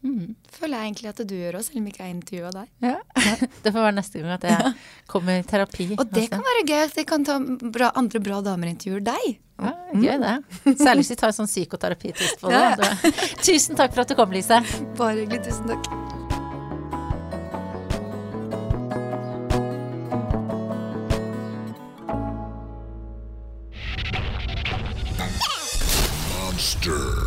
Føler jeg egentlig at du gjør òg, selv om ikke jeg intervjua deg. Ja. Det får være neste gang at jeg kommer i terapi. Og det kan være gøy vi kan ta bra, andre bra damer intervjuer deg. Ja, mm. gøy det. Særlig hvis vi tar en sånn psykoterapitest på det. Ja. Tusen takk for at du kom, Lise. Bare hyggelig. Tusen takk. Monster.